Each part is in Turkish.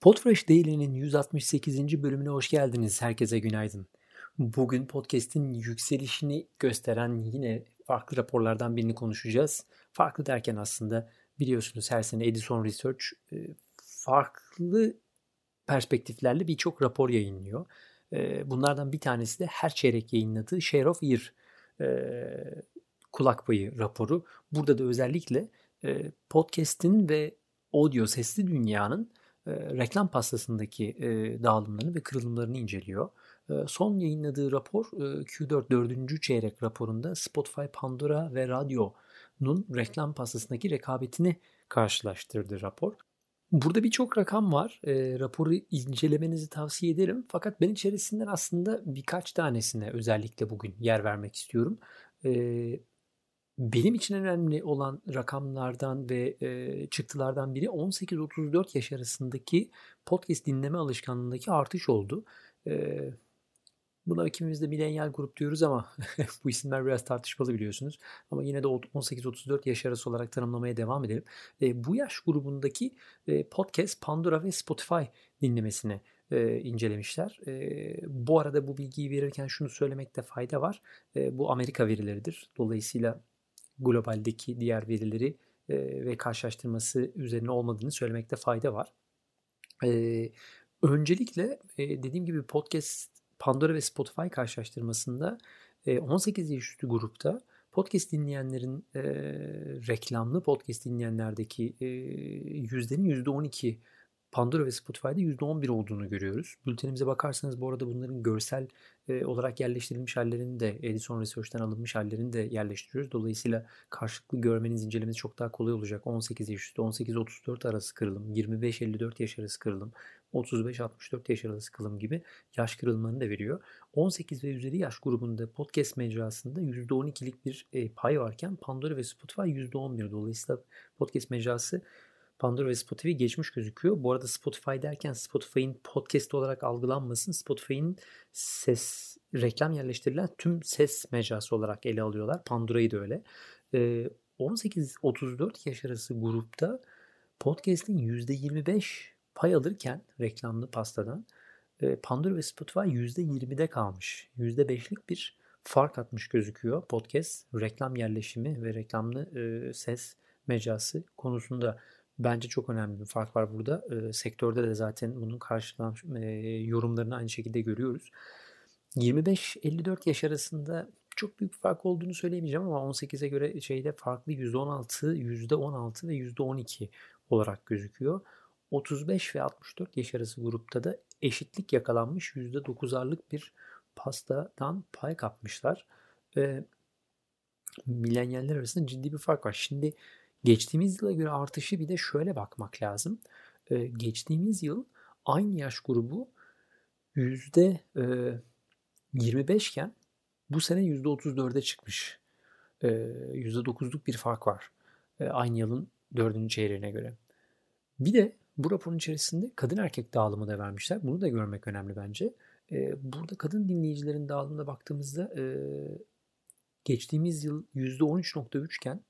Podfresh Daily'nin 168. bölümüne hoş geldiniz. Herkese günaydın. Bugün podcast'in yükselişini gösteren yine farklı raporlardan birini konuşacağız. Farklı derken aslında biliyorsunuz her sene Edison Research e, farklı perspektiflerle birçok rapor yayınlıyor. E, bunlardan bir tanesi de her çeyrek yayınladığı Share of Year e, kulak payı raporu. Burada da özellikle podcast'in ve audio sesli dünyanın reklam pastasındaki dağılımlarını ve kırılımlarını inceliyor. Son yayınladığı rapor Q4 4. çeyrek raporunda Spotify, Pandora ve Radio'nun reklam pastasındaki rekabetini karşılaştırdı rapor. Burada birçok rakam var. E, raporu incelemenizi tavsiye ederim. Fakat ben içerisinden aslında birkaç tanesine özellikle bugün yer vermek istiyorum. E, benim için önemli olan rakamlardan ve e, çıktılardan biri 18-34 yaş arasındaki podcast dinleme alışkanlığındaki artış oldu. E, buna ikimiz de milenyal grup diyoruz ama bu isimler biraz tartışmalı biliyorsunuz. Ama yine de 18-34 yaş arası olarak tanımlamaya devam edelim. E, bu yaş grubundaki e, podcast Pandora ve Spotify dinlemesine e, incelemişler. E, bu arada bu bilgiyi verirken şunu söylemekte fayda var. E, bu Amerika verileridir. Dolayısıyla globaldeki diğer verileri e, ve karşılaştırması üzerine olmadığını söylemekte fayda var. E, öncelikle e, dediğim gibi podcast Pandora ve Spotify karşılaştırmasında e, 18 yaş üstü grupta podcast dinleyenlerin e, reklamlı podcast dinleyenlerdeki e, yüzdenin %12 Pandora ve Spotify'da %11 olduğunu görüyoruz. Bültenimize bakarsanız bu arada bunların görsel e, olarak yerleştirilmiş hallerini de Edison Research'ten alınmış hallerini de yerleştiriyoruz. Dolayısıyla karşılıklı görmeniz, incelemeniz çok daha kolay olacak. 18 yaş üstü, 18-34 arası kırılım, 25-54 yaş arası kırılım, 35-64 yaş arası kırılım gibi yaş kırılımlarını da veriyor. 18 ve üzeri yaş grubunda podcast mecrasında %12'lik bir e, pay varken Pandora ve Spotify %11. Dolayısıyla podcast mecrası Pandora ve Spotify geçmiş gözüküyor. Bu arada Spotify derken Spotify'ın podcast olarak algılanmasın. Spotify'ın ses reklam yerleştirilen tüm ses mecrası olarak ele alıyorlar. Pandora'yı da öyle. Ee, 18-34 yaş arası grupta podcast'in %25 pay alırken reklamlı pastadan e, Pandora ve Spotify %20'de kalmış. %5'lik bir fark atmış gözüküyor podcast reklam yerleşimi ve reklamlı e, ses mecrası konusunda bence çok önemli bir fark var burada. E, sektörde de zaten bunun karşılan e, yorumlarını aynı şekilde görüyoruz. 25-54 yaş arasında çok büyük bir fark olduğunu söyleyemeyeceğim ama 18'e göre şeyde farklı %16, %16 ve %12 olarak gözüküyor. 35 ve 64 yaş arası grupta da eşitlik yakalanmış %9'arlık bir pastadan pay kapmışlar. Ee, millenyaller arasında ciddi bir fark var. Şimdi Geçtiğimiz yıla göre artışı bir de şöyle bakmak lazım. Ee, geçtiğimiz yıl aynı yaş grubu yüzde 25 iken bu sene yüzde 34'e çıkmış. Ee, yüzde 9'luk bir fark var. Ee, aynı yılın dördüncü çeyreğine göre. Bir de bu raporun içerisinde kadın erkek dağılımı da vermişler. Bunu da görmek önemli bence. Burada kadın dinleyicilerin dağılımına baktığımızda geçtiğimiz yıl %13.3 iken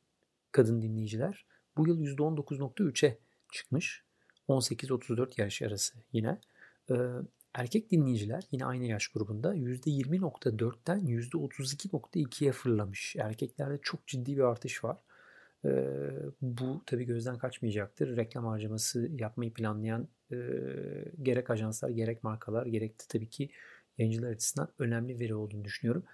kadın dinleyiciler bu yıl %19.3'e çıkmış. 18-34 yaş arası yine. Ee, erkek dinleyiciler yine aynı yaş grubunda %20.4'ten %32.2'ye fırlamış. Erkeklerde çok ciddi bir artış var. Ee, bu tabii gözden kaçmayacaktır. Reklam harcaması yapmayı planlayan e, gerek ajanslar, gerek markalar, gerek de tabii ki yayıncılar açısından önemli veri olduğunu düşünüyorum.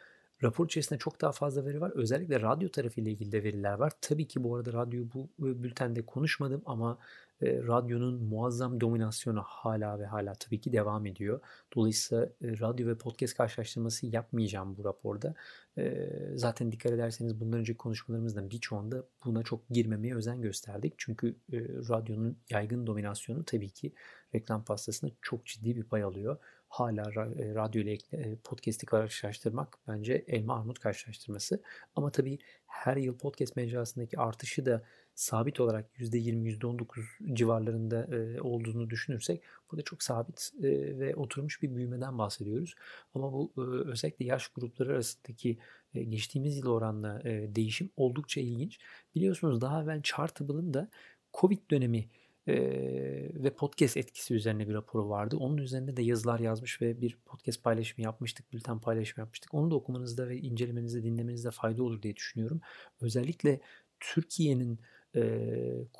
Rapor içerisinde çok daha fazla veri var. Özellikle radyo tarafıyla ilgili de veriler var. Tabii ki bu arada radyo bu bültende konuşmadım ama e, radyonun muazzam dominasyonu hala ve hala tabii ki devam ediyor. Dolayısıyla e, radyo ve podcast karşılaştırması yapmayacağım bu raporda. E, zaten dikkat ederseniz bundan önceki konuşmalarımızdan birçoğunda buna çok girmemeye özen gösterdik. Çünkü e, radyonun yaygın dominasyonu tabii ki reklam pastasında çok ciddi bir pay alıyor hala e, radyo ile e, podcast'i karşılaştırmak bence elma armut karşılaştırması. Ama tabii her yıl podcast mecrasındaki artışı da sabit olarak %20, %19 civarlarında e, olduğunu düşünürsek burada çok sabit ve oturmuş bir büyümeden bahsediyoruz. Ama bu özellikle yaş grupları arasındaki geçtiğimiz yıl oranla değişim oldukça ilginç. Biliyorsunuz daha evvel Chartable'ın da Covid dönemi ve podcast etkisi üzerine bir raporu vardı. Onun üzerinde de yazılar yazmış ve bir podcast paylaşımı yapmıştık, bülten paylaşımı yapmıştık. Onu da okumanızda ve incelemenizde, dinlemenizde fayda olur diye düşünüyorum. Özellikle Türkiye'nin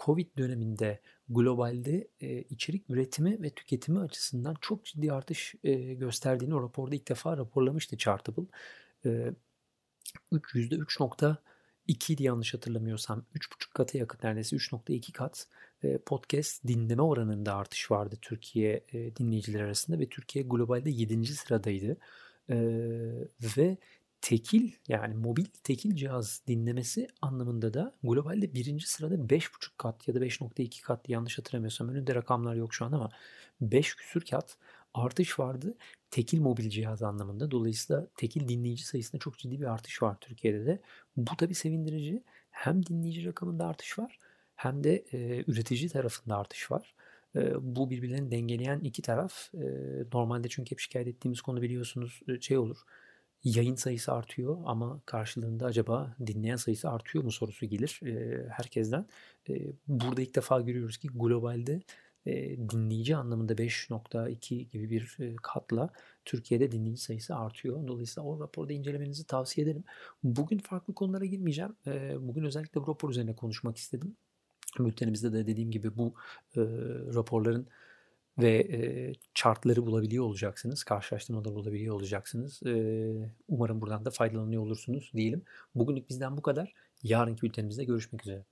Covid döneminde globalde içerik üretimi ve tüketimi açısından çok ciddi artış gösterdiğini o raporda ilk defa raporlamıştı Chartable. E, 3, %3.2 yanlış hatırlamıyorsam 3.5 kata yakın neredeyse 3.2 kat podcast dinleme oranında artış vardı Türkiye dinleyiciler arasında ve Türkiye globalde 7. sıradaydı. Ve tekil yani mobil tekil cihaz dinlemesi anlamında da globalde birinci sırada 5.5 kat ya da 5.2 kat yanlış hatırlamıyorsam önünde rakamlar yok şu an ama 5 küsür kat artış vardı tekil mobil cihaz anlamında. Dolayısıyla tekil dinleyici sayısında çok ciddi bir artış var Türkiye'de de. Bu tabii sevindirici. Hem dinleyici rakamında artış var hem de e, üretici tarafında artış var. E, bu birbirlerini dengeleyen iki taraf. E, normalde çünkü hep şikayet ettiğimiz konu biliyorsunuz e, şey olur. Yayın sayısı artıyor ama karşılığında acaba dinleyen sayısı artıyor mu sorusu gelir e, herkesten. E, burada ilk defa görüyoruz ki globalde dinleyici anlamında 5.2 gibi bir katla Türkiye'de dinleyici sayısı artıyor. Dolayısıyla o raporda incelemenizi tavsiye ederim. Bugün farklı konulara girmeyeceğim. Bugün özellikle bu rapor üzerine konuşmak istedim. Bültenimizde de dediğim gibi bu raporların ve e, chartları bulabiliyor olacaksınız. Karşılaştırmaları bulabiliyor olacaksınız. E, umarım buradan da faydalanıyor olursunuz diyelim. Bugünlük bizden bu kadar. Yarınki bültenimizde görüşmek üzere.